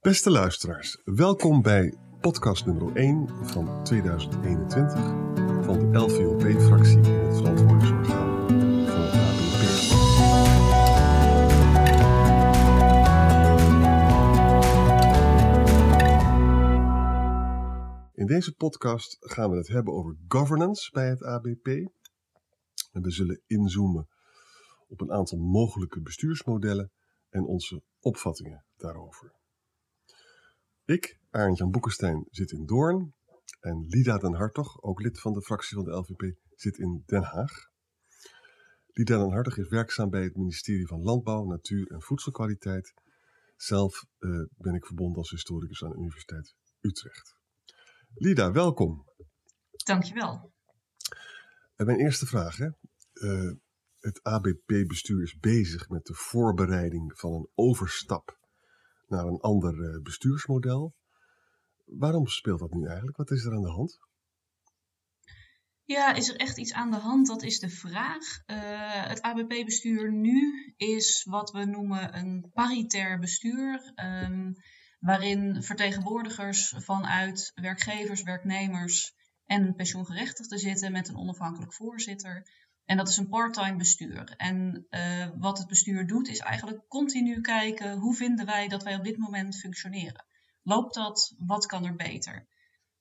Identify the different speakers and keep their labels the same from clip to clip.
Speaker 1: Beste luisteraars, welkom bij podcast nummer 1 van 2021 van de LVOP-fractie in het verantwoordingsorgaan van het ABP. In deze podcast gaan we het hebben over governance bij het ABP. En we zullen inzoomen op een aantal mogelijke bestuursmodellen en onze opvattingen daarover. Ik, Arend Jan Boekenstein, zit in Doorn en Lida den Hartog, ook lid van de fractie van de LVP, zit in Den Haag. Lida den Hartog is werkzaam bij het ministerie van Landbouw, Natuur en Voedselkwaliteit. Zelf uh, ben ik verbonden als historicus aan de Universiteit Utrecht. Lida, welkom.
Speaker 2: Dankjewel.
Speaker 1: En mijn eerste vraag. Hè? Uh, het ABP-bestuur is bezig met de voorbereiding van een overstap naar een ander uh, bestuursmodel. Waarom speelt dat nu eigenlijk? Wat is er aan de hand?
Speaker 2: Ja, is er echt iets aan de hand? Dat is de vraag. Uh, het ABP-bestuur nu is wat we noemen een paritair bestuur. Um, waarin vertegenwoordigers vanuit werkgevers, werknemers en pensioengerechtigden zitten met een onafhankelijk voorzitter. En dat is een part-time bestuur. En uh, wat het bestuur doet, is eigenlijk continu kijken hoe vinden wij dat wij op dit moment functioneren. Loopt dat? Wat kan er beter?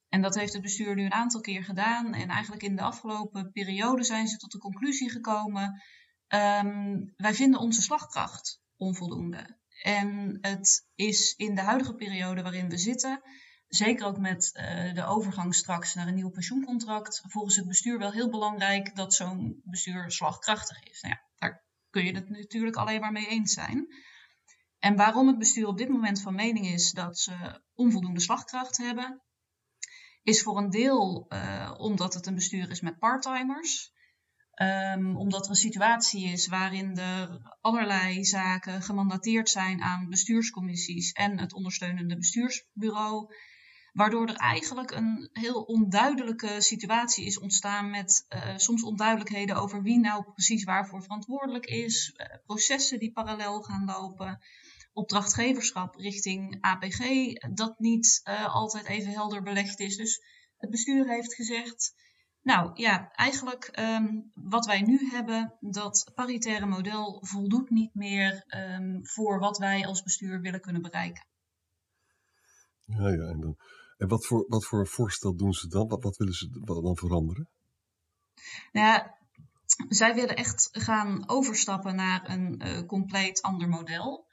Speaker 2: En dat heeft het bestuur nu een aantal keer gedaan. En eigenlijk in de afgelopen periode zijn ze tot de conclusie gekomen: um, wij vinden onze slagkracht onvoldoende. En het is in de huidige periode waarin we zitten, zeker ook met uh, de overgang straks naar een nieuw pensioencontract, volgens het bestuur wel heel belangrijk dat zo'n bestuur slagkrachtig is. Nou ja, daar kun je het natuurlijk alleen maar mee eens zijn. En waarom het bestuur op dit moment van mening is dat ze onvoldoende slagkracht hebben, is voor een deel uh, omdat het een bestuur is met parttimers. Um, omdat er een situatie is waarin er allerlei zaken gemandateerd zijn aan bestuurscommissies en het ondersteunende bestuursbureau. Waardoor er eigenlijk een heel onduidelijke situatie is ontstaan met uh, soms onduidelijkheden over wie nou precies waarvoor verantwoordelijk is, uh, processen die parallel gaan lopen, opdrachtgeverschap richting APG dat niet uh, altijd even helder belegd is. Dus het bestuur heeft gezegd, nou ja, eigenlijk um, wat wij nu hebben, dat paritaire model voldoet niet meer um, voor wat wij als bestuur willen kunnen bereiken.
Speaker 1: Ja, ja, en, dan, en wat, voor, wat voor voorstel doen ze dan? Wat, willen ze dan veranderen?
Speaker 2: Nou zij willen echt gaan overstappen naar een uh, compleet ander model.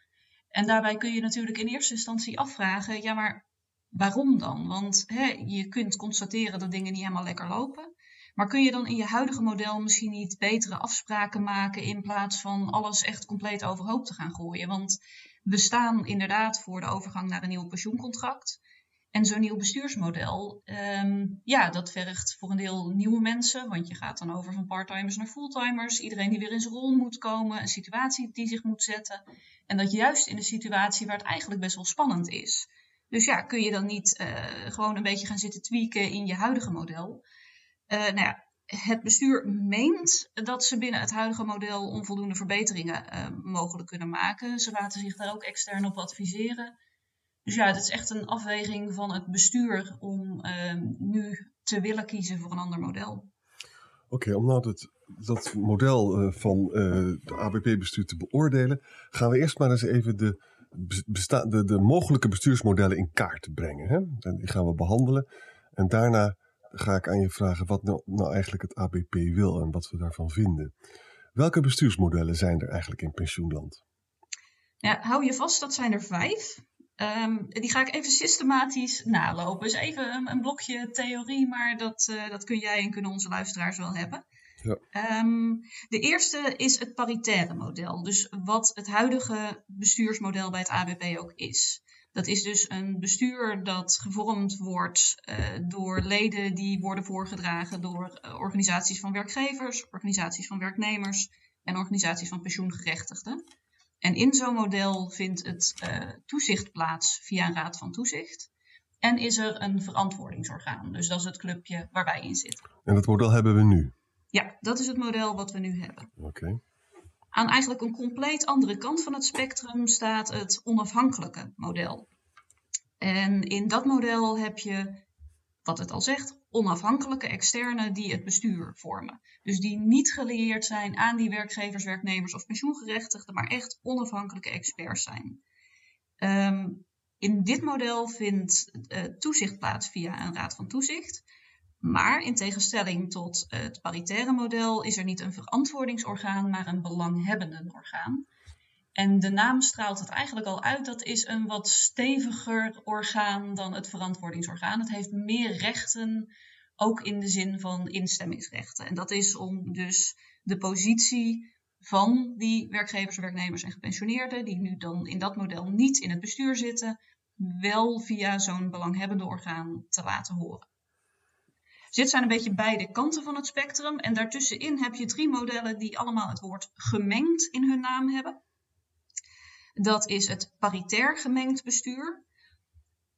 Speaker 2: En daarbij kun je natuurlijk in eerste instantie afvragen, ja maar waarom dan? Want hè, je kunt constateren dat dingen niet helemaal lekker lopen. Maar kun je dan in je huidige model misschien niet betere afspraken maken in plaats van alles echt compleet overhoop te gaan gooien? Want we staan inderdaad voor de overgang naar een nieuw pensioencontract. En zo'n nieuw bestuursmodel, um, ja, dat vergt voor een deel nieuwe mensen, want je gaat dan over van parttimers naar fulltimers. Iedereen die weer in zijn rol moet komen, een situatie die zich moet zetten. En dat juist in een situatie waar het eigenlijk best wel spannend is. Dus ja, kun je dan niet uh, gewoon een beetje gaan zitten tweaken in je huidige model? Uh, nou ja, het bestuur meent dat ze binnen het huidige model onvoldoende verbeteringen uh, mogelijk kunnen maken. Ze laten zich daar ook extern op adviseren. Dus ja, het is echt een afweging van het bestuur om uh, nu te willen kiezen voor een ander model.
Speaker 1: Oké, okay, om nou dat, dat model uh, van uh, de ABP-bestuur te beoordelen, gaan we eerst maar eens even de, besta- de, de mogelijke bestuursmodellen in kaart brengen. Hè? En die gaan we behandelen. En daarna ga ik aan je vragen wat nou, nou eigenlijk het ABP wil en wat we daarvan vinden. Welke bestuursmodellen zijn er eigenlijk in pensioenland?
Speaker 2: Ja, hou je vast, dat zijn er vijf. Um, die ga ik even systematisch nalopen. Dus even een, een blokje theorie, maar dat, uh, dat kun jij en kunnen onze luisteraars wel hebben. Ja. Um, de eerste is het paritaire model. Dus wat het huidige bestuursmodel bij het ABP ook is. Dat is dus een bestuur dat gevormd wordt uh, door leden die worden voorgedragen door uh, organisaties van werkgevers, organisaties van werknemers en organisaties van pensioengerechtigden. En in zo'n model vindt het uh, toezicht plaats via een raad van toezicht. En is er een verantwoordingsorgaan. Dus dat is het clubje waar wij in zitten.
Speaker 1: En dat model hebben we nu?
Speaker 2: Ja, dat is het model wat we nu hebben.
Speaker 1: Oké. Okay.
Speaker 2: Aan eigenlijk een compleet andere kant van het spectrum staat het onafhankelijke model. En in dat model heb je, wat het al zegt, onafhankelijke externen die het bestuur vormen. Dus die niet gelieerd zijn aan die werkgevers, werknemers of pensioengerechtigden, maar echt onafhankelijke experts zijn. Ehm, in dit model vindt uh, toezicht plaats via een raad van toezicht. Maar in tegenstelling tot het paritaire model is er niet een verantwoordingsorgaan, maar een belanghebbenden orgaan. En de naam straalt het eigenlijk al uit. Dat is een wat steviger orgaan dan het verantwoordingsorgaan. Het heeft meer rechten, ook in de zin van instemmingsrechten. En dat is om dus de positie van die werkgevers, werknemers en gepensioneerden, die nu dan in dat model niet in het bestuur zitten, wel via zo'n belanghebbende orgaan te laten horen. Dus dit zijn een beetje beide kanten van het spectrum. En daartussenin heb je drie modellen die allemaal het woord gemengd in hun naam hebben. Dat is het paritair gemengd bestuur,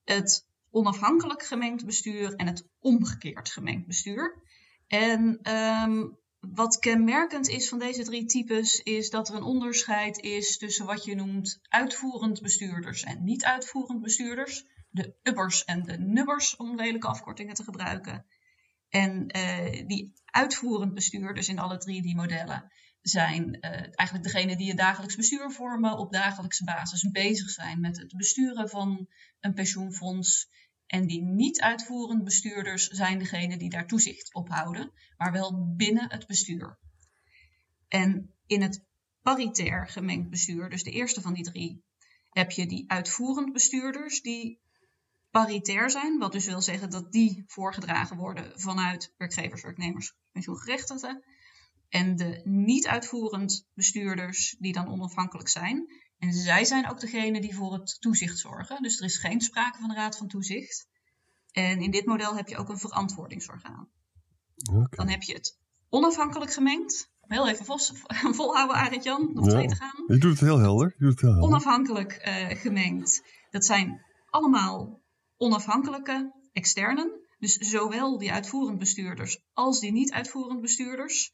Speaker 2: het onafhankelijk gemengd bestuur en het omgekeerd gemengd bestuur. En ehm, wat kenmerkend is van deze drie types is dat er een onderscheid is tussen wat je noemt uitvoerend bestuurders en niet uitvoerend bestuurders. De ubbers en de nubbers, om lelijke afkortingen te gebruiken. En uh, die uitvoerend bestuurders in alle drie die modellen zijn uh, eigenlijk degene die het dagelijks bestuur vormen, op dagelijkse basis bezig zijn met het besturen van een pensioenfonds. En die niet uitvoerend bestuurders zijn degene die daar toezicht op houden, maar wel binnen het bestuur. En in het paritair gemengd bestuur, dus de eerste van die drie, heb je die uitvoerend bestuurders die paritair zijn, wat dus wil zeggen dat die voorgedragen worden vanuit werkgevers, werknemers, pensioengerechtigden. En de niet uitvoerend bestuurders die dan onafhankelijk zijn. En zij zijn ook degene die voor het toezicht zorgen. Dus er is geen sprake van een raad van toezicht. En in dit model heb je ook een verantwoordingsorgaan. Dan heb je het onafhankelijk gemengd. Heel even vol, volhouden, Arend Jan, nog twee te gaan.
Speaker 1: Je doet het heel helder. Je doet het heel helder.
Speaker 2: Onafhankelijk uh, gemengd. Dat zijn allemaal onafhankelijke externen. Dus zowel die uitvoerend bestuurders als die niet uitvoerend bestuurders.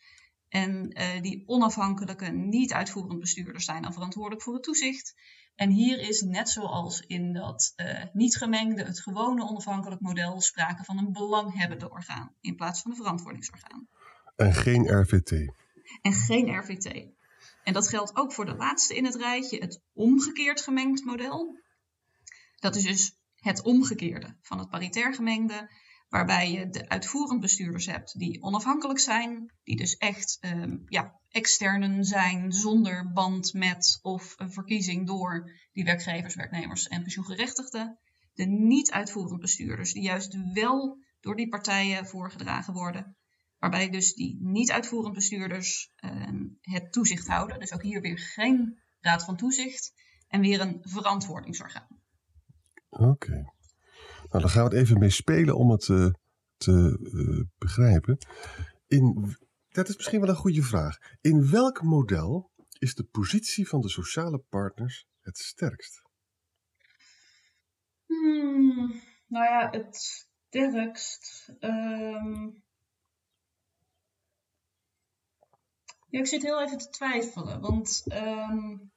Speaker 2: En uh, die onafhankelijke, niet uitvoerend bestuurders zijn dan verantwoordelijk voor het toezicht. En hier is net zoals in dat uh, niet gemengde, het gewone onafhankelijk model, sprake van een belanghebbende orgaan in plaats van een verantwoordingsorgaan.
Speaker 1: En geen RVT.
Speaker 2: En geen RVT. En dat geldt ook voor de laatste in het rijtje, het omgekeerd gemengd model. Dat is dus het omgekeerde van het paritair gemengde, waarbij je de uitvoerend bestuurders hebt die onafhankelijk zijn, die dus echt um, ja, externen zijn zonder band met of een verkiezing door die werkgevers, werknemers en pensioengerechtigden. De niet uitvoerend bestuurders die juist wel door die partijen voorgedragen worden, waarbij dus die niet uitvoerend bestuurders um, het toezicht houden. Dus ook hier weer geen raad van toezicht en weer een verantwoordingsorgaan.
Speaker 1: Oké. Okay. Nou, dan gaan we het even mee spelen om het uh, te uh, begrijpen. In, dat is misschien wel een goede vraag. In welk model is de positie van de sociale partners het sterkst?
Speaker 2: Hmm, nou ja, het sterkst. Um... Ja, ik zit heel even te twijfelen, want um,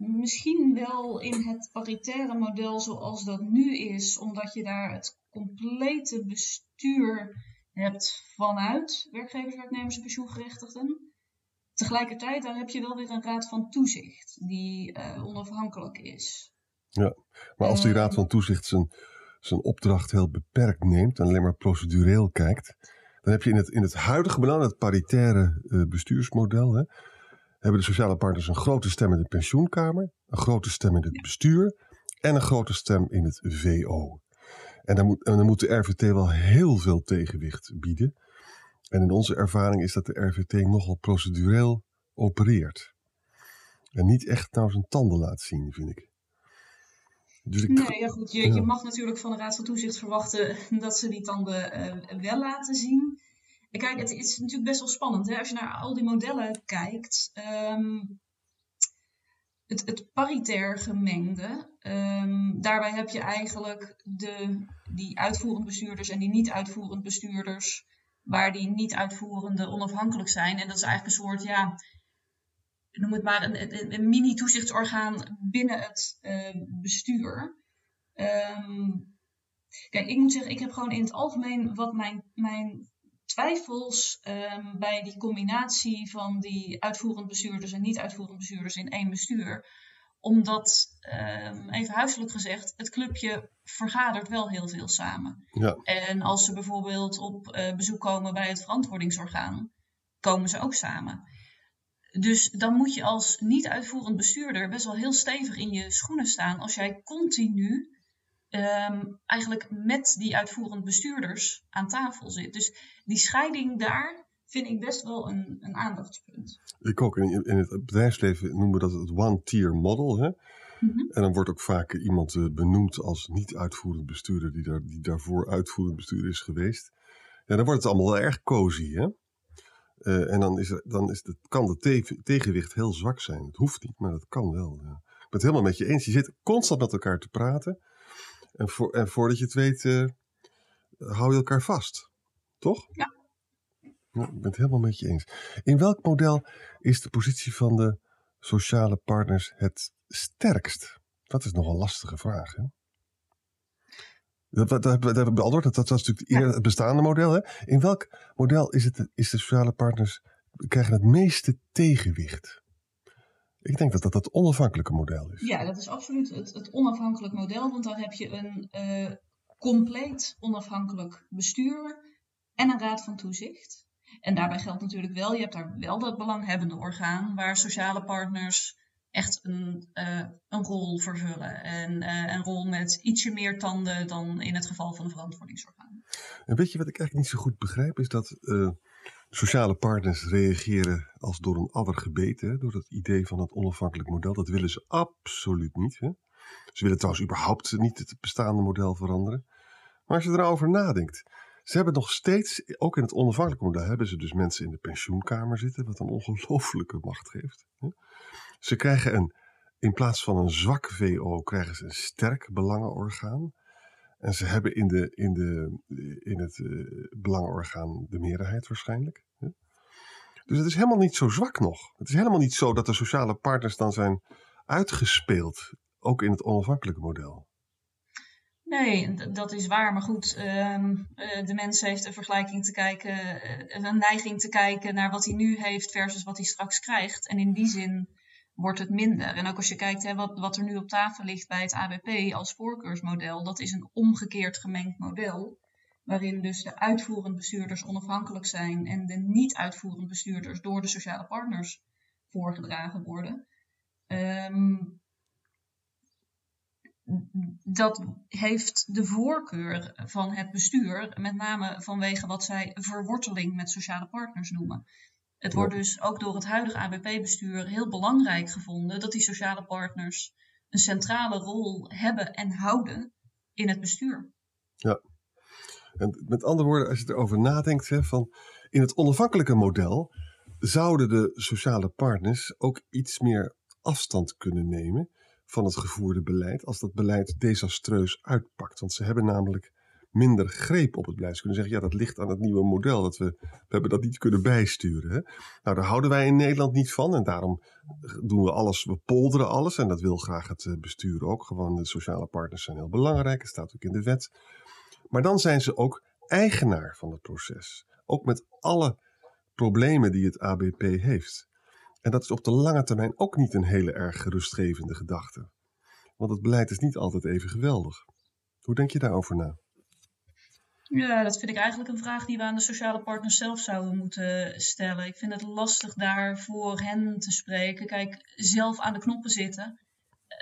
Speaker 2: misschien wel in het paritaire model zoals dat nu is, omdat je daar het complete bestuur hebt vanuit werkgevers, werknemers en pensioengerechtigden. Tegelijkertijd, daar heb je wel weer een raad van toezicht die uh, onafhankelijk is.
Speaker 1: Ja, maar als die raad van toezicht zijn, zijn opdracht heel beperkt neemt en alleen maar procedureel kijkt, dan heb je in het, in het huidige belang, het paritaire uh, bestuursmodel, hè, hebben de sociale partners een grote stem in de pensioenkamer, een grote stem in het bestuur en een grote stem in het VO. En dan moet, en dan moet de RVT wel heel veel tegenwicht bieden. En in onze ervaring is dat de RVT nogal procedureel opereert. En niet echt nou zijn tanden laat zien, vind ik.
Speaker 2: Dus ik... Nee, ja goed. Je, ja. je mag natuurlijk van de Raad van Toezicht verwachten dat ze die tanden uh, wel laten zien. Kijk, het is natuurlijk best wel spannend. Hè? Als je naar al die modellen kijkt. Um, het, het paritair gemengde. Um, daarbij heb je eigenlijk de, die uitvoerend bestuurders en die niet uitvoerend bestuurders. Waar die niet uitvoerende onafhankelijk zijn. En dat is eigenlijk een soort, ja, noem het maar, een, een, mini-toezichtsorgaan binnen het uh, bestuur. Um, kijk, ik moet zeggen, ik heb gewoon in het algemeen wat mijn, mijn twijfels um, bij die combinatie van die uitvoerend bestuurders en niet-uitvoerend bestuurders in één bestuur. Omdat, um, even huiselijk gezegd, het clubje vergadert wel heel veel samen.
Speaker 1: Ja.
Speaker 2: En als ze bijvoorbeeld op uh, bezoek komen bij het verantwoordingsorgaan, komen ze ook samen. Dus dan moet je als niet-uitvoerend bestuurder best wel heel stevig in je schoenen staan als jij continu um, eigenlijk met die uitvoerend bestuurders aan tafel zit. Dus die scheiding daar vind ik best wel een, een aandachtspunt.
Speaker 1: Ik ook. In, in het bedrijfsleven noemen we dat het one-tier model. Hè? Mm -hmm. En dan wordt ook vaak iemand uh, benoemd als niet-uitvoerend bestuurder die, daar, die daarvoor uitvoerend bestuurder is geweest. Ja, dan wordt het allemaal wel erg cozy, hè? Uh, en dan, is er, dan is het, kan de te tegenwicht heel zwak zijn. Het hoeft niet, maar dat kan wel. Ja. Ik ben het helemaal met je eens. Je zit constant met elkaar te praten. En, voor, en voordat je het weet, uh, hou je elkaar vast. Toch?
Speaker 2: Ja.
Speaker 1: ja. Ik ben het helemaal met je eens. In welk model is de positie van de sociale partners het sterkst? Dat is nog een lastige vraag. Hè? Dat, dat, dat, dat heb ik beantwoord. Dat, dat was natuurlijk eerder het bestaande model. Hè? In welk model is, het, is de sociale partners krijgen het meeste tegenwicht? Ik denk dat dat het onafhankelijke model is.
Speaker 2: Ja, dat is absoluut het, het onafhankelijk model. Want dan heb je een uh, compleet onafhankelijk bestuur en een raad van toezicht. En daarbij geldt natuurlijk wel, je hebt daar wel dat belanghebbende orgaan waar sociale partners echt een, uh, een rol vervullen. En uh, een rol met ietsje meer tanden dan in het geval van een verantwoordingsorgaan.
Speaker 1: En weet je wat ik eigenlijk niet zo goed begrijp, is dat sociale partners reageren als door een adder gebeten, door het idee van het onafhankelijk model. Dat willen ze absoluut niet. Hè? Ze willen trouwens überhaupt niet het bestaande model veranderen. Maar als je erover nadenkt, ze hebben nog steeds, ook in het onafhankelijk model, hebben ze dus mensen in de pensioenkamer zitten, wat een ongelooflijke macht geeft. Hè? Ze krijgen een, in plaats van een zwak VO, krijgen ze een sterk belangenorgaan. En ze hebben in, de, in, de, in het uh, belangenorgaan de meerderheid waarschijnlijk. Hè? Dus het is helemaal niet zo zwak nog. Het is helemaal niet zo dat de sociale partners dan zijn uitgespeeld, ook in het onafhankelijke model.
Speaker 2: Nee, dat is waar. Maar goed, um, uh, de mens heeft een vergelijking te kijken, uh, een neiging te kijken naar wat hij nu heeft versus wat hij straks krijgt. En in die zin wordt het minder. En ook als je kijkt hè, wat, wat er nu op tafel ligt bij het ABP als voorkeursmodel, dat is een omgekeerd gemengd model. Waarin dus de uitvoerend bestuurders onafhankelijk zijn en de niet-uitvoerend bestuurders door de sociale partners voorgedragen worden. Um, dat heeft de voorkeur van het bestuur, met name vanwege wat zij verworteling met sociale partners noemen. Het wordt dus ook door het huidige ABP-bestuur heel belangrijk gevonden dat die sociale partners een centrale rol hebben en houden in het bestuur.
Speaker 1: Ja, en met andere woorden, als je erover nadenkt, hè, van in het onafhankelijke model zouden de sociale partners ook iets meer afstand kunnen nemen van het gevoerde beleid als dat beleid desastreus uitpakt. Want ze hebben namelijk minder greep op het beleid. Ze kunnen zeggen, ja, dat ligt aan het nieuwe model. Dat we, we hebben dat niet kunnen bijsturen. Hè? Nou, daar houden wij in Nederland niet van. En daarom doen we alles, we polderen alles. En dat wil graag het eh, bestuur ook. Gewoon de sociale partners zijn heel belangrijk. Het staat ook in de wet. Maar dan zijn ze ook eigenaar van het proces. Ook met alle problemen die het ABP heeft. En dat is op de lange termijn ook niet een hele erg gerustgevende gedachte. Want het beleid is niet altijd even geweldig. Hoe denk je daarover na?
Speaker 2: Ja, dat vind ik eigenlijk een vraag die we aan de sociale partners zelf zouden moeten stellen. Ik vind het lastig daar voor hen te spreken. Kijk, zelf aan de knoppen zitten,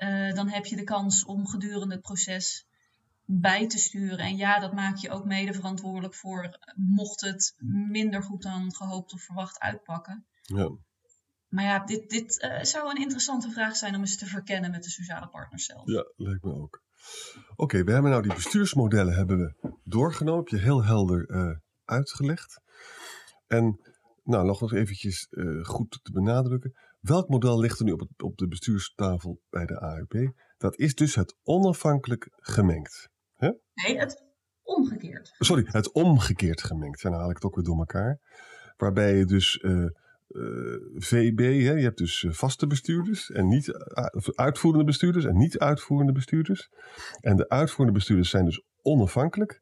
Speaker 2: uh, dan heb je de kans om gedurende het proces bij te sturen. En ja, dat maak je ook mede verantwoordelijk voor, mocht het minder goed dan gehoopt of verwacht uitpakken.
Speaker 1: Ja.
Speaker 2: Maar ja, dit, dit uh, zou een interessante vraag zijn om eens te verkennen met de sociale partners zelf.
Speaker 1: Ja, lijkt me ook. Oké, okay, we hebben nou die bestuursmodellen hebben we doorgenomen, heb je heel helder uh, uitgelegd. En nou, nog eens eventjes uh, goed te benadrukken. Welk model ligt er nu op, het, op de bestuurstafel bij de AUP? Dat is dus het onafhankelijk gemengd. Hè?
Speaker 2: Nee, het omgekeerd.
Speaker 1: Sorry, het omgekeerd gemengd. En dan haal ik het ook weer door elkaar. Waarbij je dus uh, VB, hè, je hebt dus vaste bestuurders en niet uitvoerende bestuurders en niet uitvoerende bestuurders. En de uitvoerende bestuurders zijn dus onafhankelijk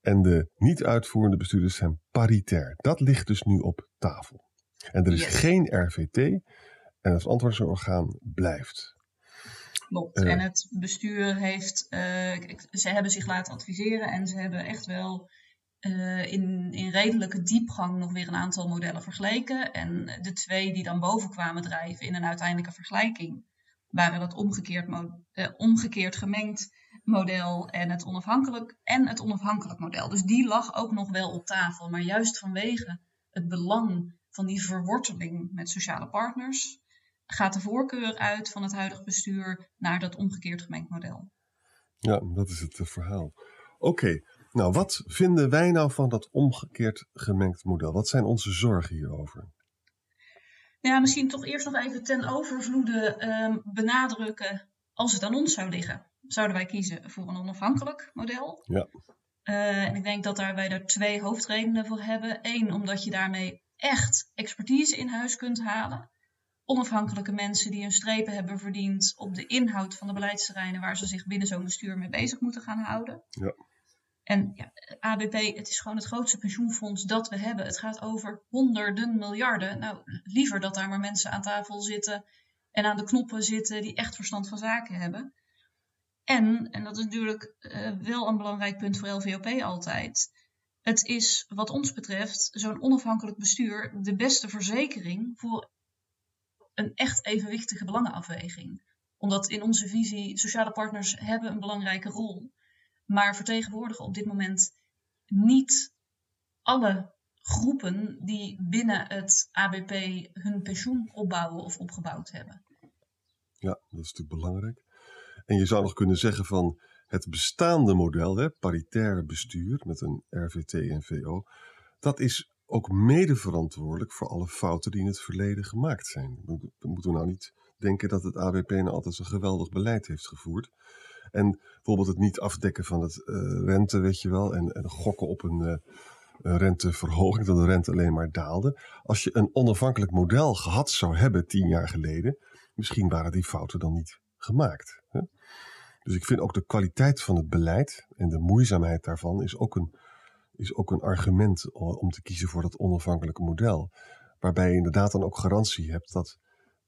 Speaker 1: en de niet uitvoerende bestuurders zijn paritair. Dat ligt dus nu op tafel. En er is geen RVT en het antwoordsorgaan blijft.
Speaker 2: Klopt. en het bestuur heeft, ze hebben zich laten adviseren en ze hebben echt wel uh, in, in redelijke diepgang nog weer een aantal modellen vergeleken. En de twee die dan boven kwamen drijven in een uiteindelijke vergelijking waren dat omgekeerd, uh, omgekeerd gemengd model en het onafhankelijk en het onafhankelijk model. Dus die lag ook nog wel op tafel. Maar juist vanwege het belang van die verworteling met sociale partners gaat de voorkeur uit van het huidige bestuur naar dat omgekeerd gemengd model.
Speaker 1: Ja, dat is het eh, verhaal. Oké, nou, wat vinden wij nou van dat omgekeerd gemengd model? Wat zijn onze zorgen hierover?
Speaker 2: Ja, misschien toch eerst nog even ten overvloede ehm, benadrukken. Als het aan ons zou liggen, zouden wij kiezen voor een onafhankelijk model.
Speaker 1: Ja.
Speaker 2: Uh, en ik denk dat daar wij daar twee hoofdredenen voor hebben. Eén, omdat je daarmee echt expertise in huis kunt halen. Onafhankelijke mensen die hun strepen hebben verdiend op de inhoud van de beleidsterreinen waar ze zich binnen zo'n bestuur mee bezig moeten gaan houden.
Speaker 1: Ja.
Speaker 2: En ja, ABP, het is gewoon het grootste pensioenfonds dat we hebben. Het gaat over honderden miljarden. Nou, liever dat daar maar mensen aan tafel zitten en aan de knoppen zitten die echt verstand van zaken hebben. En, en dat is natuurlijk uh, wel een belangrijk punt voor LVOP altijd. Het is wat ons betreft zo'n onafhankelijk bestuur de beste verzekering voor een echt evenwichtige belangenafweging. Omdat in onze visie sociale partners hebben een belangrijke rol maar vertegenwoordigen op dit moment niet alle groepen die binnen het ABP hun pensioen opbouwen of opgebouwd hebben.
Speaker 1: Ja, dat is natuurlijk belangrijk. En je zou nog kunnen zeggen van het bestaande model, hè, paritair bestuur met een RVT en VO, dat is ook mede verantwoordelijk voor alle fouten die in het verleden gemaakt zijn. We moeten nou niet denken dat het ABP nou altijd een geweldig beleid heeft gevoerd. En bijvoorbeeld het niet afdekken van het uh, rente, weet je wel, en, en gokken op een, uh, een renteverhoging, dat de rente alleen maar daalde. Als je een onafhankelijk model gehad zou hebben tien jaar geleden, misschien waren die fouten dan niet gemaakt. Hè? Dus ik vind ook de kwaliteit van het beleid en de moeizaamheid daarvan is ook een, is ook een argument om te kiezen voor dat onafhankelijke model. Waarbij je inderdaad dan ook garantie hebt dat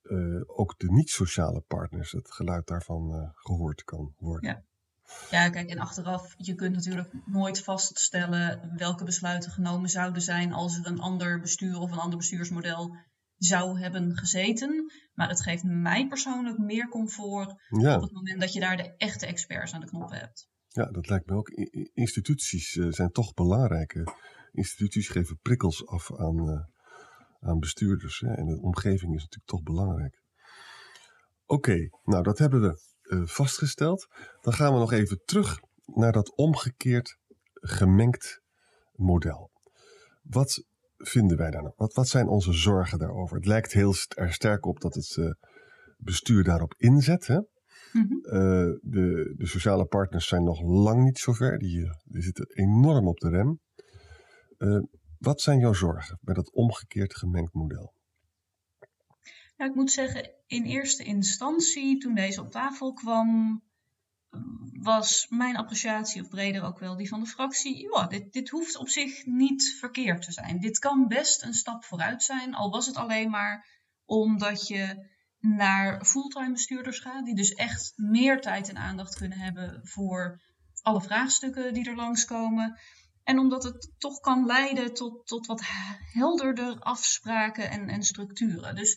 Speaker 1: uh, ook de niet-sociale partners het geluid daarvan uh, gehoord kan worden.
Speaker 2: Ja. ja, kijk, en achteraf, je kunt natuurlijk nooit vaststellen welke besluiten genomen zouden zijn als er een ander bestuur of een ander bestuursmodel zou hebben gezeten. Maar het geeft mij persoonlijk meer comfort ja. op het moment dat je daar de echte experts aan de knoppen hebt.
Speaker 1: Ja, dat lijkt me ook. Instituties uh, zijn toch belangrijke. Instituties geven prikkels af aan aan bestuurders. Hè? En de omgeving is natuurlijk toch belangrijk. Oké, nou dat hebben we uh, vastgesteld. Dan gaan we nog even terug naar dat omgekeerd gemengd model. Wat vinden wij daar nou? Wat, wat zijn onze zorgen daarover? Het lijkt heel er sterk op dat het uh, bestuur daarop inzet. Hè? Mm -hmm. uh, de, de, sociale partners zijn nog lang niet zover. Die, die zitten enorm op de rem. Wat zijn jouw zorgen bij dat omgekeerd gemengd model?
Speaker 2: Nou, ik moet zeggen, in eerste instantie, toen deze op tafel kwam, was mijn appreciatie, of breder ook wel die van de fractie, ja, dit, dit hoeft op zich niet verkeerd te zijn. Dit kan best een stap vooruit zijn, al was het alleen maar omdat je naar fulltime bestuurders gaat, die dus echt meer tijd en aandacht kunnen hebben voor alle vraagstukken die er langskomen. En omdat het toch kan leiden tot, tot wat helderder afspraken en, en structuren. Dus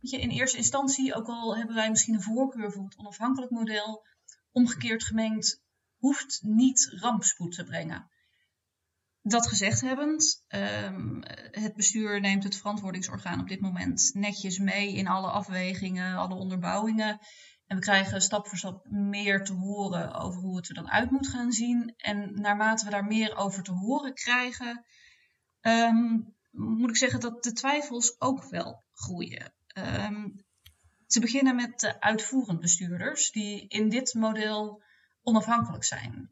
Speaker 2: weet je, in eerste instantie, ook al hebben wij misschien een voorkeur voor het onafhankelijk model, omgekeerd gemengd, hoeft niet rampspoed te brengen. Dat gezegd hebbend, um, het bestuur neemt het verantwoordingsorgaan op dit moment netjes mee in alle afwegingen, alle onderbouwingen. En we krijgen stap voor stap meer te horen over hoe het er dan uit moet gaan zien. En naarmate we daar meer over te horen krijgen, um, moet ik zeggen dat de twijfels ook wel groeien. Um, te beginnen met de uitvoerend bestuurders, die in dit model onafhankelijk zijn.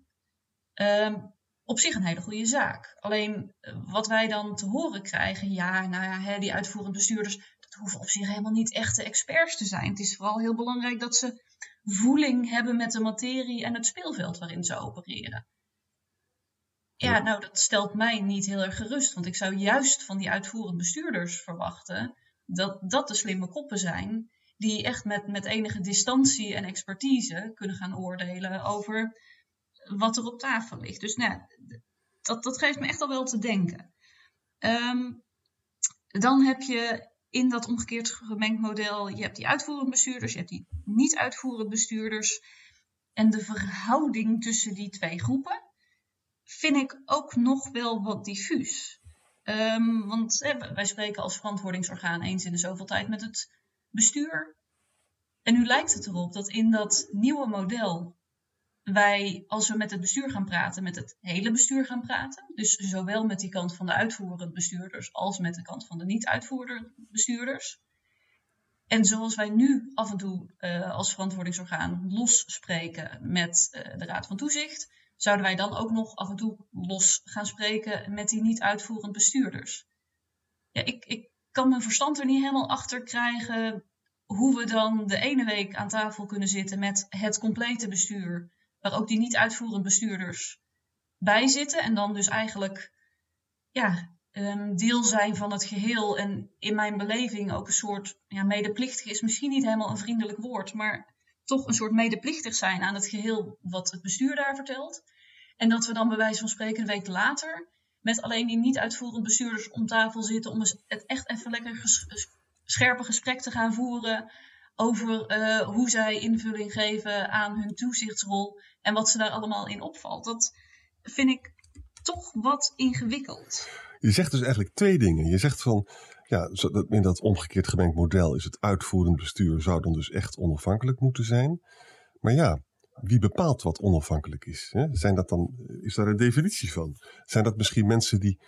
Speaker 2: Um, op zich een hele goede zaak. Alleen eh, wat wij dan te horen krijgen, ja, nou ja, hè, die uitvoerend bestuurders, dat hoeven op zich helemaal niet echte experts te zijn. Het is vooral heel belangrijk dat ze voeling hebben met de materie en het speelveld waarin ze opereren. Ja, nou, dat stelt mij niet heel erg gerust, want ik zou juist van die uitvoerend bestuurders verwachten dat dat de slimme koppen zijn die echt met, met enige distantie en expertise kunnen gaan oordelen over wat er op tafel ligt. Dus nou, dat, dat geeft me echt al wel te denken. Ehm, dan heb je in dat omgekeerd gemengd model, je hebt die uitvoerend bestuurders, je hebt die niet uitvoerend bestuurders. En de verhouding tussen die twee groepen vind ik ook nog wel wat diffuus. Um, want wij spreken als verantwoordingsorgaan eens in de zoveel tijd met het bestuur. En nu lijkt het erop dat in dat nieuwe model wij, als we met het bestuur gaan praten, met het hele bestuur gaan praten. Dus zowel met die kant van de uitvoerend bestuurders als met de kant van de niet-uitvoerend bestuurders. En zoals wij nu af en toe uh, als verantwoordingsorgaan los spreken met uh, de Raad van Toezicht, zouden wij dan ook nog af en toe los gaan spreken met die niet-uitvoerend bestuurders. Ja, ik, ik kan mijn verstand er niet helemaal achter krijgen hoe we dan de ene week aan tafel kunnen zitten met het complete bestuur waar ook die niet uitvoerend bestuurders bij zitten. En dan dus eigenlijk ja, deel zijn van het geheel. En in mijn beleving ook een soort ja, medeplichtig is misschien niet helemaal een vriendelijk woord, maar toch een soort medeplichtig zijn aan het geheel wat het bestuur daar vertelt. En dat we dan bij wijze van spreken een week later met alleen die niet uitvoerend bestuurders om tafel zitten om het echt even lekker scherpe gesprek te gaan voeren over uh, hoe zij invulling geven aan hun toezichtsrol en wat ze daar allemaal in opvalt. Dat vind ik toch wat ingewikkeld.
Speaker 1: Je zegt dus eigenlijk twee dingen. Je zegt van, ja, in dat omgekeerd gemengd model is het uitvoerend bestuur zou dan dus echt onafhankelijk moeten zijn. Maar ja, wie bepaalt wat onafhankelijk is? Hè? Zijn dat dan, is daar een definitie van? Zijn dat misschien mensen die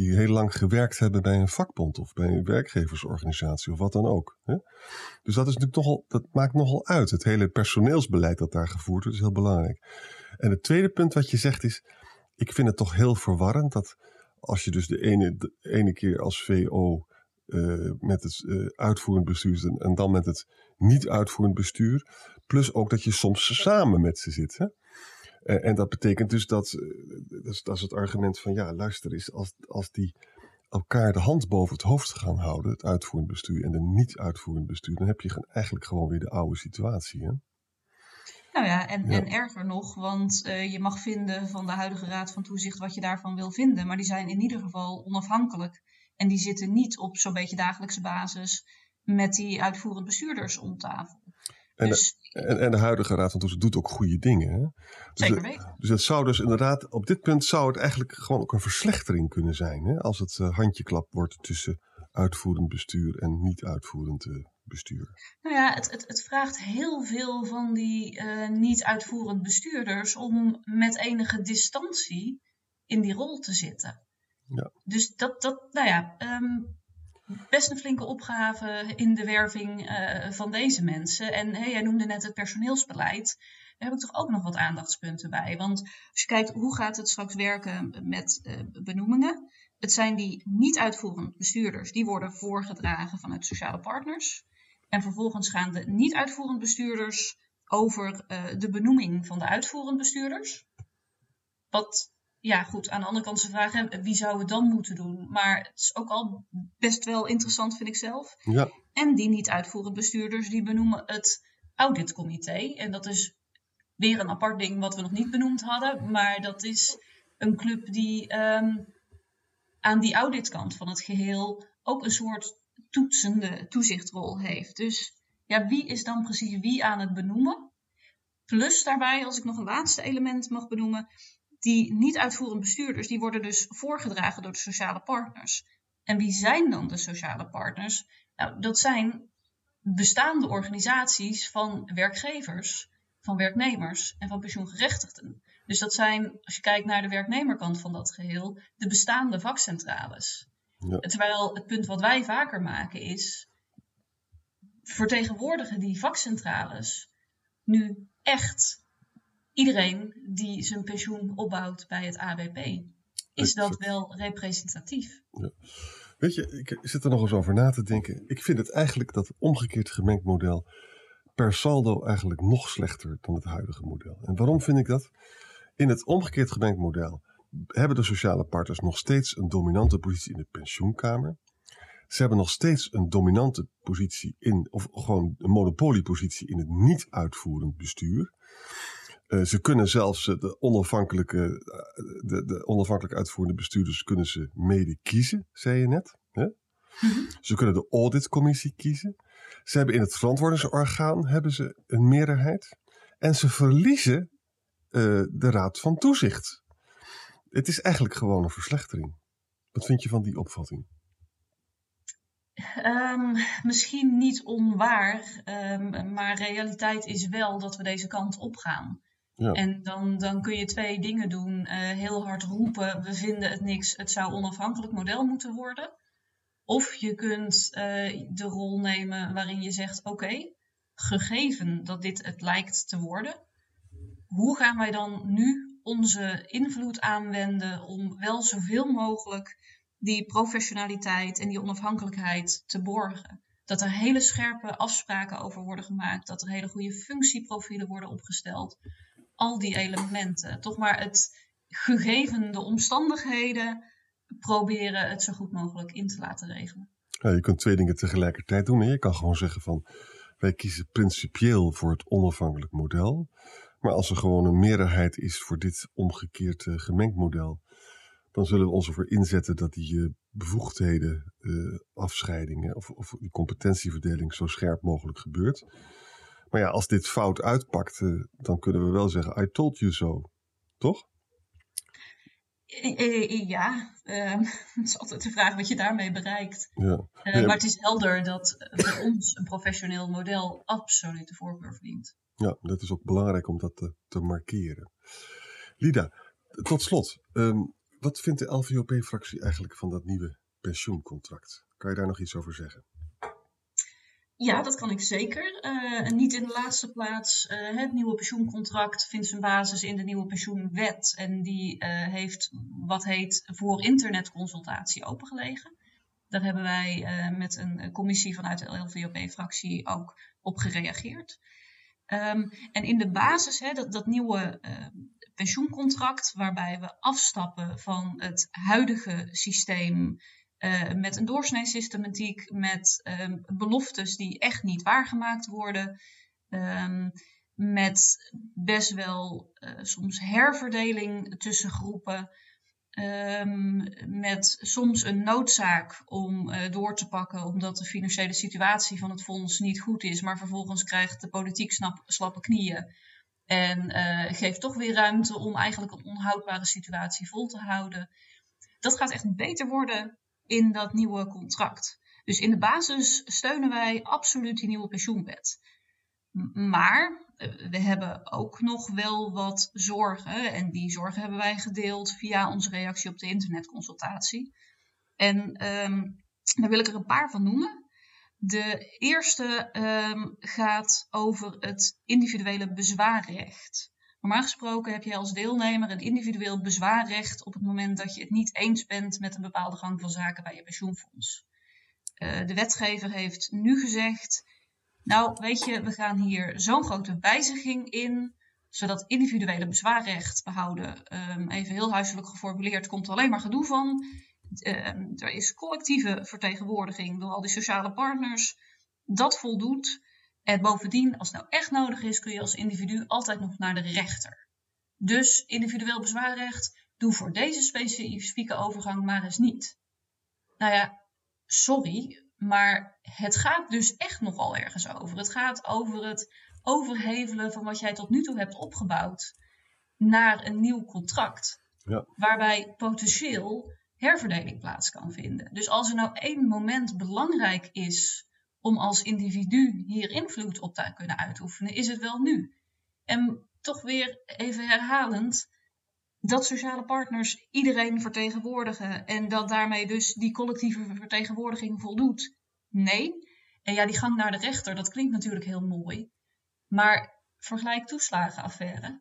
Speaker 1: die heel lang gewerkt hebben bij een vakbond of bij een werkgeversorganisatie of wat dan ook. Hè? Dus dat, is natuurlijk nogal, dat maakt nogal uit. Het hele personeelsbeleid dat daar gevoerd wordt is heel belangrijk. En het tweede punt wat je zegt is, ik vind het toch heel verwarrend dat als je dus de ene, ene keer als VO eh, met het uh, uitvoerend bestuur en, en, dan met het niet uitvoerend bestuur, plus ook dat je soms samen met ze zit. Hè? Uh, en dat betekent dus dat, uh, dat, is, dat, is, het argument van ja, luister eens, als, als die elkaar de hand boven het hoofd gaan houden, het uitvoerend bestuur en de niet uitvoerend bestuur, dan heb je eigenlijk gewoon weer de oude situatie. Hè?
Speaker 2: Nou ja en, ja. en erger nog, want uh, je mag vinden van de huidige Raad van Toezicht wat je daarvan wil vinden, maar die zijn in ieder geval onafhankelijk. En die zitten niet op zo'n beetje dagelijkse basis met die uitvoerend bestuurders om tafel.
Speaker 1: En, dus, de, en, en, de huidige Raad van Toezicht doet ook goede dingen. Hè?
Speaker 2: Dus zeker weten.
Speaker 1: dus het zou dus inderdaad, op dit punt zou het eigenlijk gewoon ook een verslechtering kunnen zijn. Hè? Als het uh, handjeklap wordt tussen uitvoerend bestuur en niet uitvoerend uh, bestuur.
Speaker 2: Nou ja, het, het, het, vraagt heel veel van die uh, niet uitvoerend bestuurders om met enige distantie in die rol te zitten.
Speaker 1: Ja.
Speaker 2: Dus dat, dat nou ja, um, best een flinke opgave in de werving uh, van deze mensen. En jij noemde net het personeelsbeleid. Daar heb ik toch ook nog wat aandachtspunten bij. Want als je kijkt hoe gaat het straks werken met uh, benoemingen. Het zijn die niet uitvoerend bestuurders, die worden voorgedragen vanuit sociale partners. En vervolgens gaan de niet uitvoerend bestuurders over uh, de benoeming van de uitvoerend bestuurders. Wat ja, goed, aan de andere kant ze vragen, wie zou het dan moeten doen? Maar het is ook al best wel interessant, vind ik zelf.
Speaker 1: Ja.
Speaker 2: En die niet uitvoerend bestuurders, die benoemen het auditcomité. En dat is weer een apart ding wat we nog niet benoemd hadden. Maar dat is een club die um, aan die auditkant van het geheel ook een soort toetsende toezichtrol heeft. Dus ja, wie is dan precies wie aan het benoemen? Plus daarbij, als ik nog een laatste element mag benoemen, die niet uitvoerend bestuurders, die worden dus voorgedragen door de sociale partners. En wie zijn dan de sociale partners? Nou, dat zijn bestaande organisaties van werkgevers, van werknemers en van pensioengerechtigden. Dus dat zijn, als je kijkt naar de werknemerkant van dat geheel, de bestaande vakcentrales. Ja. Terwijl het punt wat wij vaker maken is, vertegenwoordigen die vakcentrales nu echt iedereen die zijn pensioen opbouwt bij het ABP. Is dat wel representatief?
Speaker 1: Weet je, ik zit er nog eens over na te denken. Ik vind het eigenlijk dat omgekeerd gemengd model per saldo eigenlijk nog slechter dan het huidige model. En waarom vind ik dat? In het omgekeerd gemengd model hebben de sociale partners nog steeds een dominante positie in de pensioenkamer. Ze hebben nog steeds een dominante positie in, of gewoon een monopoliepositie in het niet-uitvoerend bestuur. Eh, ze kunnen zelfs eh, de onafhankelijke, eh, de, de onafhankelijk uitvoerende bestuurders kunnen ze mede kiezen, zei je net. Hè? Ze kunnen de auditcommissie kiezen. Ze hebben in het verantwoordingsorgaan hebben ze een meerderheid. En ze verliezen de raad van toezicht. Het is eigenlijk gewoon een verslechtering. Wat vind je van die opvatting?
Speaker 2: Ehm, misschien niet onwaar, ehm, maar realiteit is wel dat we deze kant op gaan. En dan, dan kun je twee dingen doen. Eh, heel hard roepen, we vinden het niks, het zou onafhankelijk model moeten worden. Of je kunt eh, de rol nemen waarin je zegt, oké, gegeven dat dit het lijkt te worden, hoe gaan wij dan nu onze invloed aanwenden om wel zoveel mogelijk die professionaliteit en die onafhankelijkheid te borgen? Dat er hele scherpe afspraken over worden gemaakt, dat er hele goede functieprofielen worden opgesteld. Al die elementen. Toch maar het gegeven de omstandigheden proberen het zo goed mogelijk in te laten regelen.
Speaker 1: Ja, je kunt twee dingen tegelijkertijd doen. Je kan gewoon zeggen van wij kiezen principieel voor het onafhankelijk model. Maar als er gewoon een meerderheid is voor dit omgekeerd gemengd model, dan zullen we ons ervoor inzetten dat die eh, bevoegdheden, eh, afscheidingen of, of die competentieverdeling zo scherp mogelijk gebeurt. Maar ja, als dit fout uitpakt, eh, dan kunnen we wel zeggen: I told you so. Toch?
Speaker 2: Eh, eh, Ja, ehm, het is altijd de vraag wat je daarmee bereikt.
Speaker 1: Ja. Ja.
Speaker 2: Maar het is helder dat voor ons een professioneel model absoluut de voorkeur verdient.
Speaker 1: Ja, dat is ook belangrijk om dat te, te markeren. Lida, tot slot. ehm, wat vindt de LVOP-fractie eigenlijk van dat nieuwe pensioencontract? Kan je daar nog iets over zeggen?
Speaker 2: Ja, dat kan ik zeker. Eh, niet in de laatste plaats. eh, het nieuwe pensioencontract vindt zijn basis in de nieuwe pensioenwet. En die eh, heeft wat heet voor internetconsultatie opengelegen. Daar hebben wij met een commissie vanuit de LVOP-fractie ook op gereageerd. Ehm, en in de basis, hè, dat, dat nieuwe pensioencontract, waarbij we afstappen van het huidige systeem eh, met een doorsneesystematiek, met ehm, beloftes die echt niet waargemaakt worden, ehm, met best wel eh, soms herverdeling tussen groepen, ehm, met soms een noodzaak om eh, door te pakken omdat de financiële situatie van het fonds niet goed is, maar vervolgens krijgt de politiek slappe knieën. En geeft toch weer ruimte om eigenlijk een onhoudbare situatie vol te houden. Dat gaat echt beter worden in dat nieuwe contract. Dus in de basis steunen wij absoluut die nieuwe pensioenwet. Maar eh, we hebben ook nog wel wat zorgen. En die zorgen hebben wij gedeeld via onze reactie op de internetconsultatie. En ehm, daar wil ik er een paar van noemen. De eerste ehm, gaat over het individuele bezwaarrecht. Normaal gesproken heb je als deelnemer een individueel bezwaarrecht op het moment dat je het niet eens bent met een bepaalde gang van zaken bij je pensioenfonds. Eh, de wetgever heeft nu gezegd, nou weet je, we gaan hier zo'n grote wijziging in, zodat individuele bezwaarrecht behouden, ehm, even heel huiselijk geformuleerd, komt er alleen maar gedoe van. Ehm, er is collectieve vertegenwoordiging door al die sociale partners. Dat voldoet. En bovendien, als het nou echt nodig is, kun je als individu altijd nog naar de rechter. Dus individueel bezwaarrecht, doe voor deze specifieke overgang maar eens niet. Nou ja, sorry, maar het gaat dus echt nogal ergens over. Het gaat over het overhevelen van wat jij tot nu toe hebt opgebouwd naar een nieuw contract.
Speaker 1: Ja.
Speaker 2: Waarbij potentieel herverdeling plaats kan vinden. Dus als er nou één moment belangrijk is om als individu hier invloed op te kunnen uitoefenen, is het wel nu. En toch weer even herhalend, dat sociale partners iedereen vertegenwoordigen en dat daarmee dus die collectieve vertegenwoordiging voldoet. Nee. En ja, die gang naar de rechter, dat klinkt natuurlijk heel mooi. Maar vergelijk toeslagenaffaire.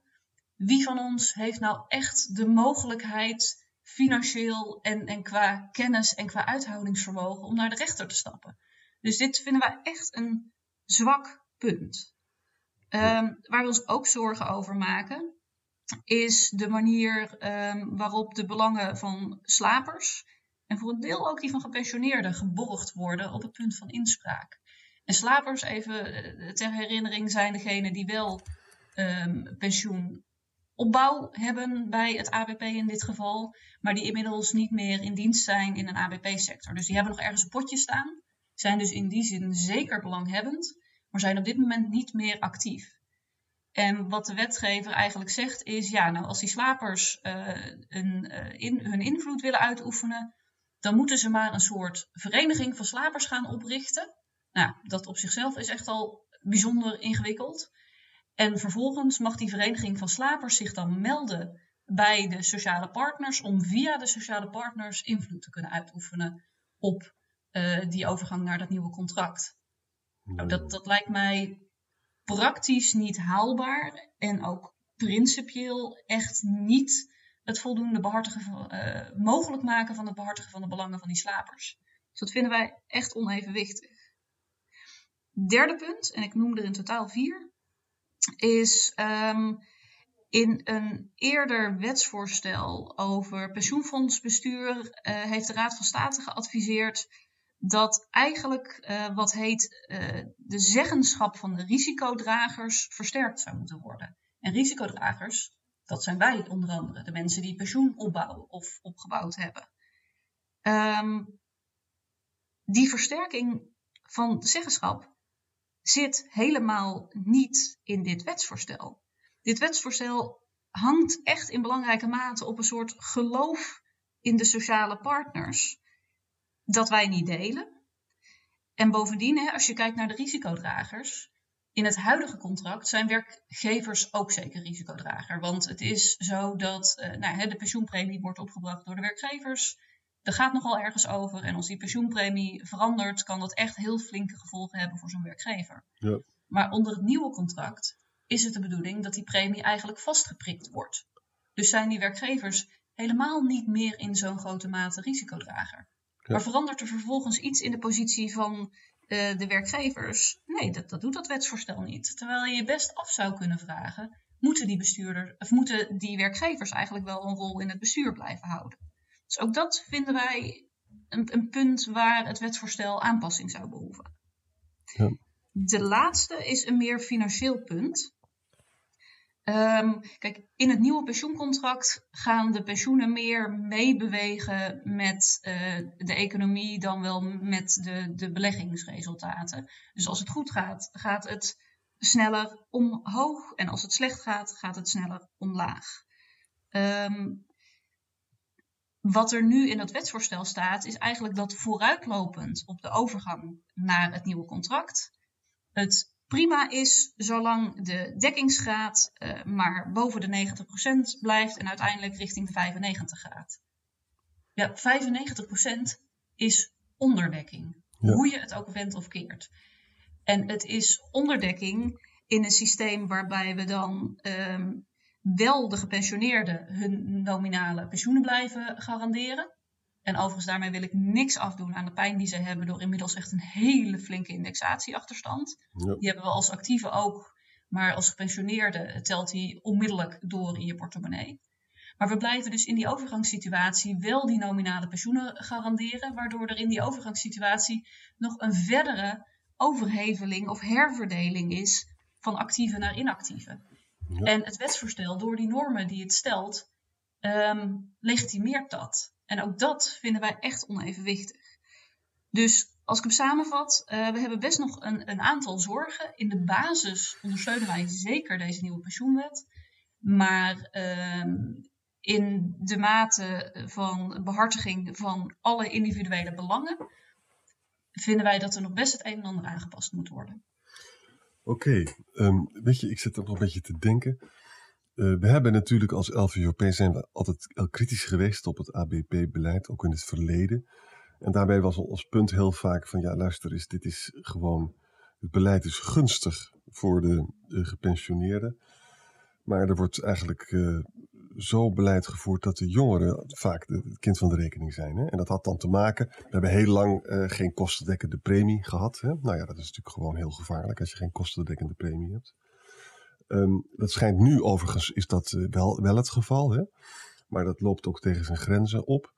Speaker 2: wie van ons heeft nou echt de mogelijkheid financieel en, en qua kennis en qua uithoudingsvermogen om naar de rechter te stappen. Dus dit vinden wij echt een zwak punt. Um, waar we ons ook zorgen over maken, is de manier um, waarop de belangen van slapers en voor een deel ook die van gepensioneerden geborgd worden op het punt van inspraak. En slapers, even eh, ter herinnering, zijn degenen die wel um, pensioenopbouw hebben bij het ABP in dit geval, maar die inmiddels niet meer in dienst zijn in een ABP-sector. Dus die hebben nog ergens een potje staan, zijn dus in die zin zeker belanghebbend, maar zijn op dit moment niet meer actief. En wat de wetgever eigenlijk zegt is, ja, nou als die slapers een, uh, in, hun invloed willen uitoefenen, dan moeten ze maar een soort vereniging van slapers gaan oprichten. Nou, dat op zichzelf is echt al bijzonder ingewikkeld. En vervolgens mag die vereniging van slapers zich dan melden bij de sociale partners om via de sociale partners invloed te kunnen uitoefenen op uh, die overgang naar dat nieuwe contract. Nou, dat, dat lijkt mij praktisch niet haalbaar en ook principieel echt niet het voldoende behartigen, uh, mogelijk maken van het behartigen van de belangen van die slapers. Dus dat vinden wij echt onevenwichtig. Derde punt, en ik noem er in totaal vier, is um, in een eerder wetsvoorstel over pensioenfondsbestuur uh, heeft de Raad van State geadviseerd dat eigenlijk uh, wat heet uh, de zeggenschap van de risicodragers versterkt zou moeten worden. En risicodragers, dat zijn wij onder andere, de mensen die pensioen opbouwen of opgebouwd hebben. Um, die versterking van de zeggenschap zit helemaal niet in dit wetsvoorstel. Dit wetsvoorstel hangt echt in belangrijke mate op een soort geloof in de sociale partners dat wij niet delen. En bovendien, hè, als je kijkt naar de risicodragers, in het huidige contract zijn werkgevers ook zeker risicodrager. Want het is zo dat uh, nou, de pensioenpremie wordt opgebracht door de werkgevers. Er gaat nogal ergens over. En als die pensioenpremie verandert, kan dat echt heel flinke gevolgen hebben voor zo'n werkgever.
Speaker 1: Ja.
Speaker 2: Maar onder het nieuwe contract is het de bedoeling dat die premie eigenlijk vastgeprikt wordt. Dus zijn die werkgevers helemaal niet meer in zo'n grote mate risicodrager. Maar verandert er vervolgens iets in de positie van uh, de werkgevers? Nee, dat, dat doet dat wetsvoorstel niet. Terwijl je je best af zou kunnen vragen: moeten die bestuurders of moeten die werkgevers eigenlijk wel een rol in het bestuur blijven houden? Dus ook dat vinden wij een, een punt waar het wetsvoorstel aanpassing zou behoeven.
Speaker 1: Ja.
Speaker 2: De laatste is een meer financieel punt. Um, kijk, in het nieuwe pensioencontract gaan de pensioenen meer meebewegen met uh, de economie dan wel met de, de beleggingsresultaten. Dus als het goed gaat, gaat het sneller omhoog. En als het slecht gaat, gaat het sneller omlaag. Um, wat er nu in dat wetsvoorstel staat, is eigenlijk dat vooruitlopend op de overgang naar het nieuwe contract, het prima is zolang de dekkingsgraad uh, maar boven de 90% blijft en uiteindelijk richting de 95 gaat. Ja, 95% is onderdekking, ja. hoe je het ook wendt of keert. En het is onderdekking in een systeem waarbij we dan um, wel de gepensioneerden hun nominale pensioenen blijven garanderen. En overigens, daarmee wil ik niks afdoen aan de pijn die ze hebben door inmiddels echt een hele flinke indexatieachterstand. Ja. Die hebben we als actieve ook, maar als gepensioneerde telt die onmiddellijk door in je portemonnee. Maar we blijven dus in die overgangssituatie wel die nominale pensioenen garanderen, waardoor er in die overgangssituatie nog een verdere overheveling of herverdeling is van actieve naar inactieve. Ja. En het wetsvoorstel, door die normen die het stelt, um, legitimeert dat. En ook dat vinden wij echt onevenwichtig. Dus als ik hem samenvat, uh, we hebben best nog een, een, aantal zorgen. In de basis ondersteunen wij zeker deze nieuwe pensioenwet. Maar uh, in de mate van behartiging van alle individuele belangen, vinden wij dat er nog best het een en ander aangepast moet worden.
Speaker 1: Oké, um, weet je, ik zit er nog een beetje te denken. Uh, we hebben natuurlijk als LVOP zijn we altijd kritisch geweest op het ABP-beleid, ook in het verleden. En daarbij was ons punt heel vaak van ja, luister eens, dit is gewoon, het beleid is gunstig voor de, de gepensioneerden. Maar er wordt eigenlijk uh, zo beleid gevoerd dat de jongeren vaak het kind van de rekening zijn. Hè? En dat had dan te maken, we hebben heel lang uh, geen kostendekkende premie gehad. Hè? Nou ja, dat is natuurlijk gewoon heel gevaarlijk als je geen kostendekkende premie hebt. Dat schijnt nu overigens, is dat uh, wel, wel het geval. Hè? Maar dat loopt ook tegen zijn grenzen op.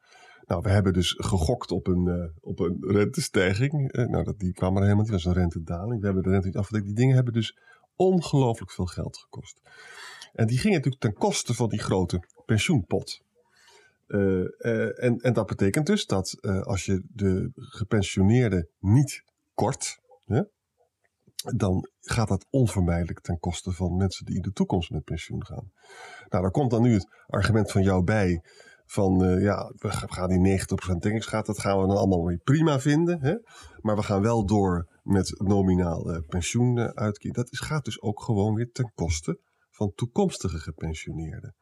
Speaker 1: Nou, we hebben dus gegokt op een, uh, op een rentestijging. Uh, nou, dat, die kwam er helemaal niet, dat was een rentedaling. We hebben de rente niet afgedekt. Die dingen hebben dus ongelooflijk veel geld gekost. En die gingen natuurlijk ten koste van die grote pensioenpot. En, en dat betekent dus dat als je de gepensioneerden niet kort, dan gaat dat onvermijdelijk ten koste van mensen die in de toekomst met pensioen gaan. Nou, daar komt dan nu het argument van jou bij van uh, ja, we gaan die 90% dekkingsgraad, dat gaan we dan allemaal weer prima vinden. Hè? Maar we gaan wel door met nominaal uh, pensioen uh, uitkering. Dat is, gaat dus ook gewoon weer ten koste van toekomstige gepensioneerden.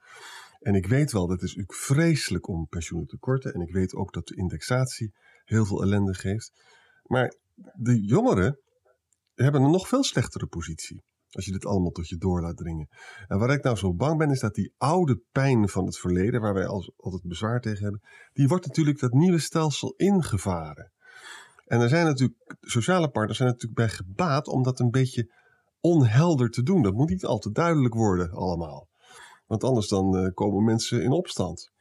Speaker 1: En ik weet wel, dat is natuurlijk vreselijk om pensioenen te korten. En ik weet ook dat de indexatie heel veel ellende geeft. Maar de jongeren hebben een nog veel slechtere positie. Als je dit allemaal tot je door laat dringen. En waar ik nou zo bang ben, is dat die oude pijn van het verleden, waar wij altijd bezwaar tegen hebben, die wordt natuurlijk dat nieuwe stelsel ingevaren. En er zijn natuurlijk, sociale partners zijn natuurlijk bij gebaat om dat een beetje onhelder te doen. Dat moet niet al te duidelijk worden allemaal. Want anders dan uh, komen mensen in opstand.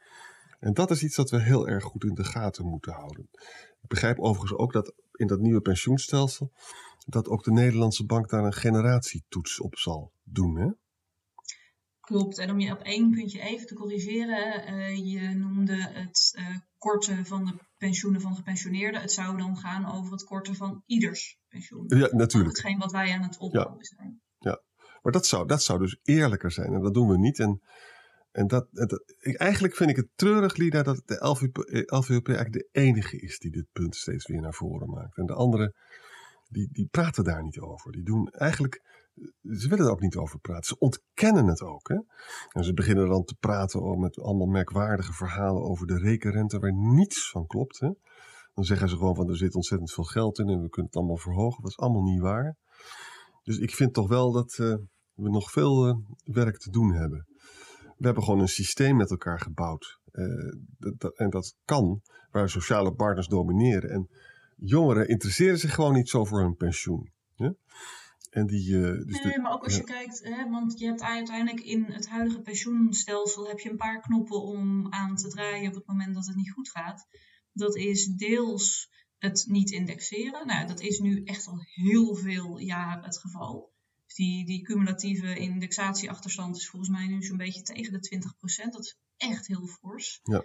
Speaker 1: En dat is iets dat we heel erg goed in de gaten moeten houden. Ik begrijp overigens ook dat in dat nieuwe pensioenstelsel dat ook de Nederlandse bank daar een generatietoets op zal doen. Hè?
Speaker 2: Klopt. En om je op één puntje even te corrigeren, uh, je noemde het uh, korten van de pensioenen van gepensioneerden. Het zou dan gaan over het korten van ieders pensioen.
Speaker 1: Ja, natuurlijk.
Speaker 2: Hetgeen wat wij aan het opbouwen
Speaker 1: ja.
Speaker 2: zijn.
Speaker 1: Ja, maar dat zou, dat zou dus eerlijker zijn en dat doen we niet. En, en dat, dat, ik, eigenlijk vind ik het treurig, Lida, dat de LVP, LVP eigenlijk de enige is die dit punt steeds weer naar voren maakt. En de andere die, die praten daar niet over. Die doen eigenlijk, ze willen er ook niet over praten. Ze ontkennen het ook. Hè? En ze beginnen dan te praten met allemaal merkwaardige verhalen over de rekenrente waar niets van klopt. Dan zeggen ze gewoon van er zit ontzettend veel geld in en we kunnen het allemaal verhogen. Dat is allemaal niet waar. Dus ik vind toch wel dat uh, we nog veel uh, werk te doen hebben. We hebben gewoon een systeem met elkaar gebouwd. Dat, en dat kan, waar sociale partners domineren. En jongeren interesseren zich gewoon niet zo voor hun pensioen.
Speaker 2: En die, uh, dus nee, de, maar ook als ja. je kijkt, hè, want je hebt uiteindelijk in het huidige pensioenstelsel heb je een paar knoppen om aan te draaien op het moment dat het niet goed gaat. Dat is deels het niet indexeren. Nou, dat is nu echt al heel veel jaar het geval. Dus die, die cumulatieve indexatieachterstand is volgens mij nu zo'n beetje tegen de 20%. Dat is echt heel fors.
Speaker 1: Ja.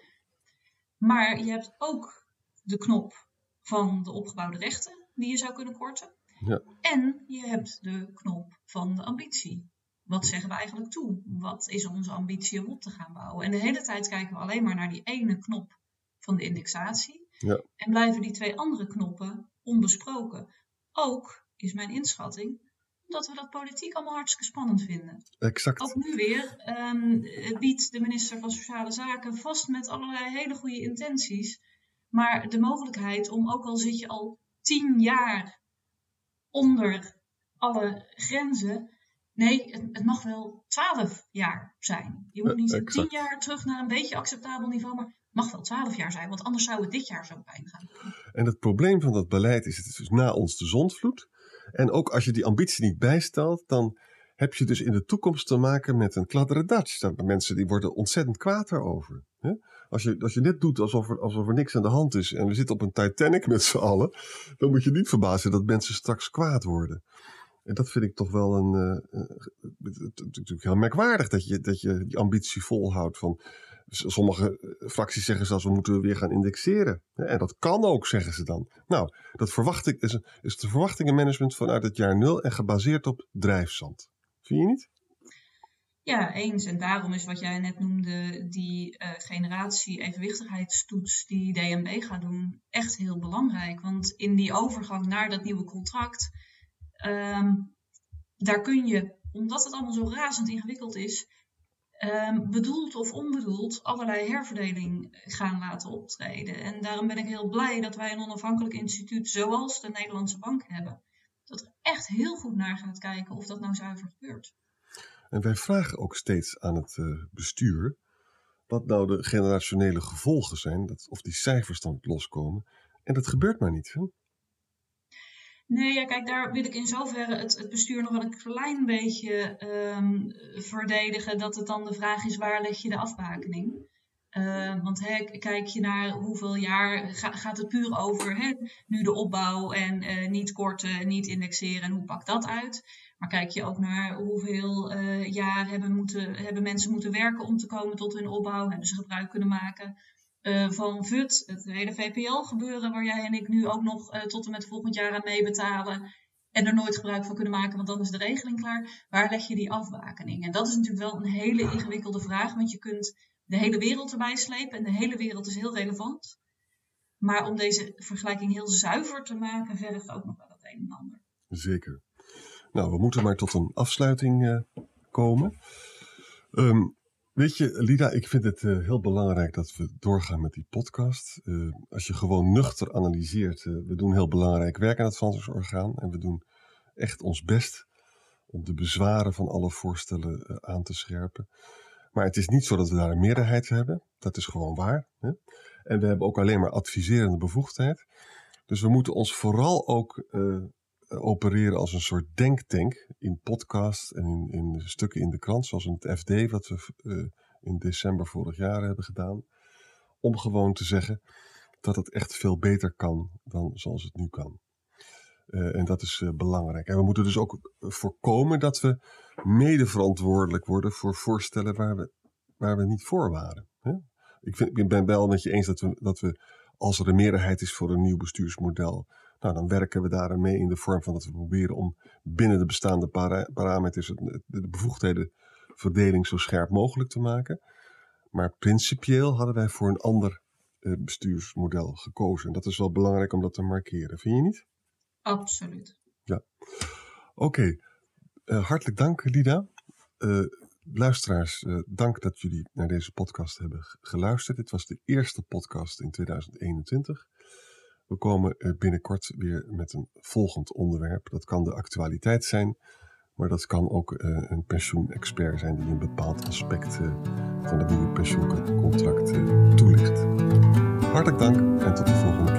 Speaker 2: Maar je hebt ook de knop van de opgebouwde rechten die je zou kunnen korten.
Speaker 1: Ja.
Speaker 2: En je hebt de knop van de ambitie. Wat zeggen we eigenlijk toe? Wat is onze ambitie om op te gaan bouwen? En de hele tijd kijken we alleen maar naar die ene knop van de indexatie.
Speaker 1: Ja.
Speaker 2: En blijven die twee andere knoppen onbesproken. Ook is mijn inschatting dat we dat politiek allemaal hartstikke spannend vinden.
Speaker 1: Exact.
Speaker 2: Ook nu weer um, biedt de minister van Sociale Zaken vast met allerlei hele goede intenties maar de mogelijkheid om, ook al zit je al tien jaar onder alle grenzen. Nee, het, het mag wel twaalf jaar zijn. Je moet niet tien jaar terug naar een beetje acceptabel niveau, maar het mag wel twaalf jaar zijn, want anders zou het dit jaar zo pijn gaan.
Speaker 1: En het probleem van dat beleid is, het is dus na ons de zondvloed. En ook als je die ambitie niet bijstelt, dan heb je dus in de toekomst te maken met een kladderadatsch. Mensen die worden ontzettend kwaad daarover. Hè? Als je, als je net doet alsof er, alsof er niks aan de hand is en we zitten op een Titanic met z'n allen, dan moet je niet verbazen dat mensen straks kwaad worden. En dat vind ik toch wel een. Het, natuurlijk heel merkwaardig dat je, dat je die ambitie volhoudt. Van, sommige fracties zeggen zelfs we moeten weer gaan indexeren. En dat kan ook, zeggen ze dan. Nou, dat verwacht ik, is, is de verwachtingenmanagement vanuit het jaar nul en gebaseerd op drijfzand. Vind je niet?
Speaker 2: Ja, eens. En daarom is wat jij net noemde, die uh, generatie-evenwichtigheidstoets die DNB gaat doen, echt heel belangrijk. Want in die overgang naar dat nieuwe contract, um, daar kun je, omdat het allemaal zo razend ingewikkeld is, um, bedoeld of onbedoeld allerlei herverdeling gaan laten optreden. En daarom ben ik heel blij dat wij een onafhankelijk instituut zoals de Nederlandse Bank hebben. Dat er echt heel goed naar gaat kijken of dat nou zuiver gebeurt.
Speaker 1: En wij vragen ook steeds aan het uh, bestuur wat nou de generationele gevolgen zijn, dat, of die cijfers dan loskomen. En dat gebeurt maar niet. Hè?
Speaker 2: Nee, ja, kijk, daar wil ik in zoverre het, het bestuur nog wel een klein beetje um, verdedigen. Dat het dan de vraag is, waar leg je de afbakening? Uh, want kijk je naar hoeveel jaar ga, gaat het puur over nu de opbouw en uh, niet korten, niet indexeren en hoe pakt dat uit? Maar kijk je ook naar hoeveel uh, jaar hebben, moeten, hebben mensen moeten werken om te komen tot hun opbouw? Hebben ze gebruik kunnen maken uh, van VUT, het hele VPL-gebeuren, waar jij en ik nu ook nog tot en met volgend jaar aan meebetalen. En er nooit gebruik van kunnen maken, want dan is de regeling klaar. Waar leg je die afbakening? En dat is natuurlijk wel een hele ingewikkelde vraag, want je kunt de hele wereld erbij slepen en de hele wereld is heel relevant. Maar om deze vergelijking heel zuiver te maken, vergt ook nog wel het een en ander.
Speaker 1: Zeker. Nou, we moeten maar tot een afsluiting uh, komen. Um, Weet je, Lida, ik vind het uh, heel belangrijk dat we doorgaan met die podcast. Uh, als je gewoon nuchter analyseert, we doen heel belangrijk werk aan het Vansorgaan en we doen echt ons best om de bezwaren van alle voorstellen aan te scherpen. Maar het is niet zo dat we daar een meerderheid hebben, dat is gewoon waar. Hè? En we hebben ook alleen maar adviserende bevoegdheid. Dus we moeten ons vooral ook opereren als een soort denktank in podcasts en in, in stukken in de krant, zoals in het FD, wat we uh, in december vorig jaar hebben gedaan. Om gewoon te zeggen dat het echt veel beter kan dan zoals het nu kan. Uh, en dat is uh, belangrijk. En we moeten dus ook voorkomen dat we mede verantwoordelijk worden voor voorstellen waar we, waar we niet voor waren. Hè? Ik, vind, ik ben wel met je eens dat we, dat we, als er een meerderheid is voor een nieuw bestuursmodel, nou, dan werken we daar mee in de vorm van dat we proberen om binnen de bestaande para parameters de bevoegdhedenverdeling zo scherp mogelijk te maken. Maar principieel hadden wij voor een ander eh, bestuursmodel gekozen. En dat is wel belangrijk om dat te markeren, vind je niet?
Speaker 2: Absoluut.
Speaker 1: Ja. Oké, uh, hartelijk dank, Lida. Uh, luisteraars, uh, dank dat jullie naar deze podcast hebben geluisterd. Dit was de eerste podcast in 2021. We komen binnenkort weer met een volgend onderwerp. Dat kan de actualiteit zijn, maar dat kan ook een pensioenexpert zijn die een bepaald aspect van het nieuwe pensioencontract toelicht. Hartelijk dank en tot de volgende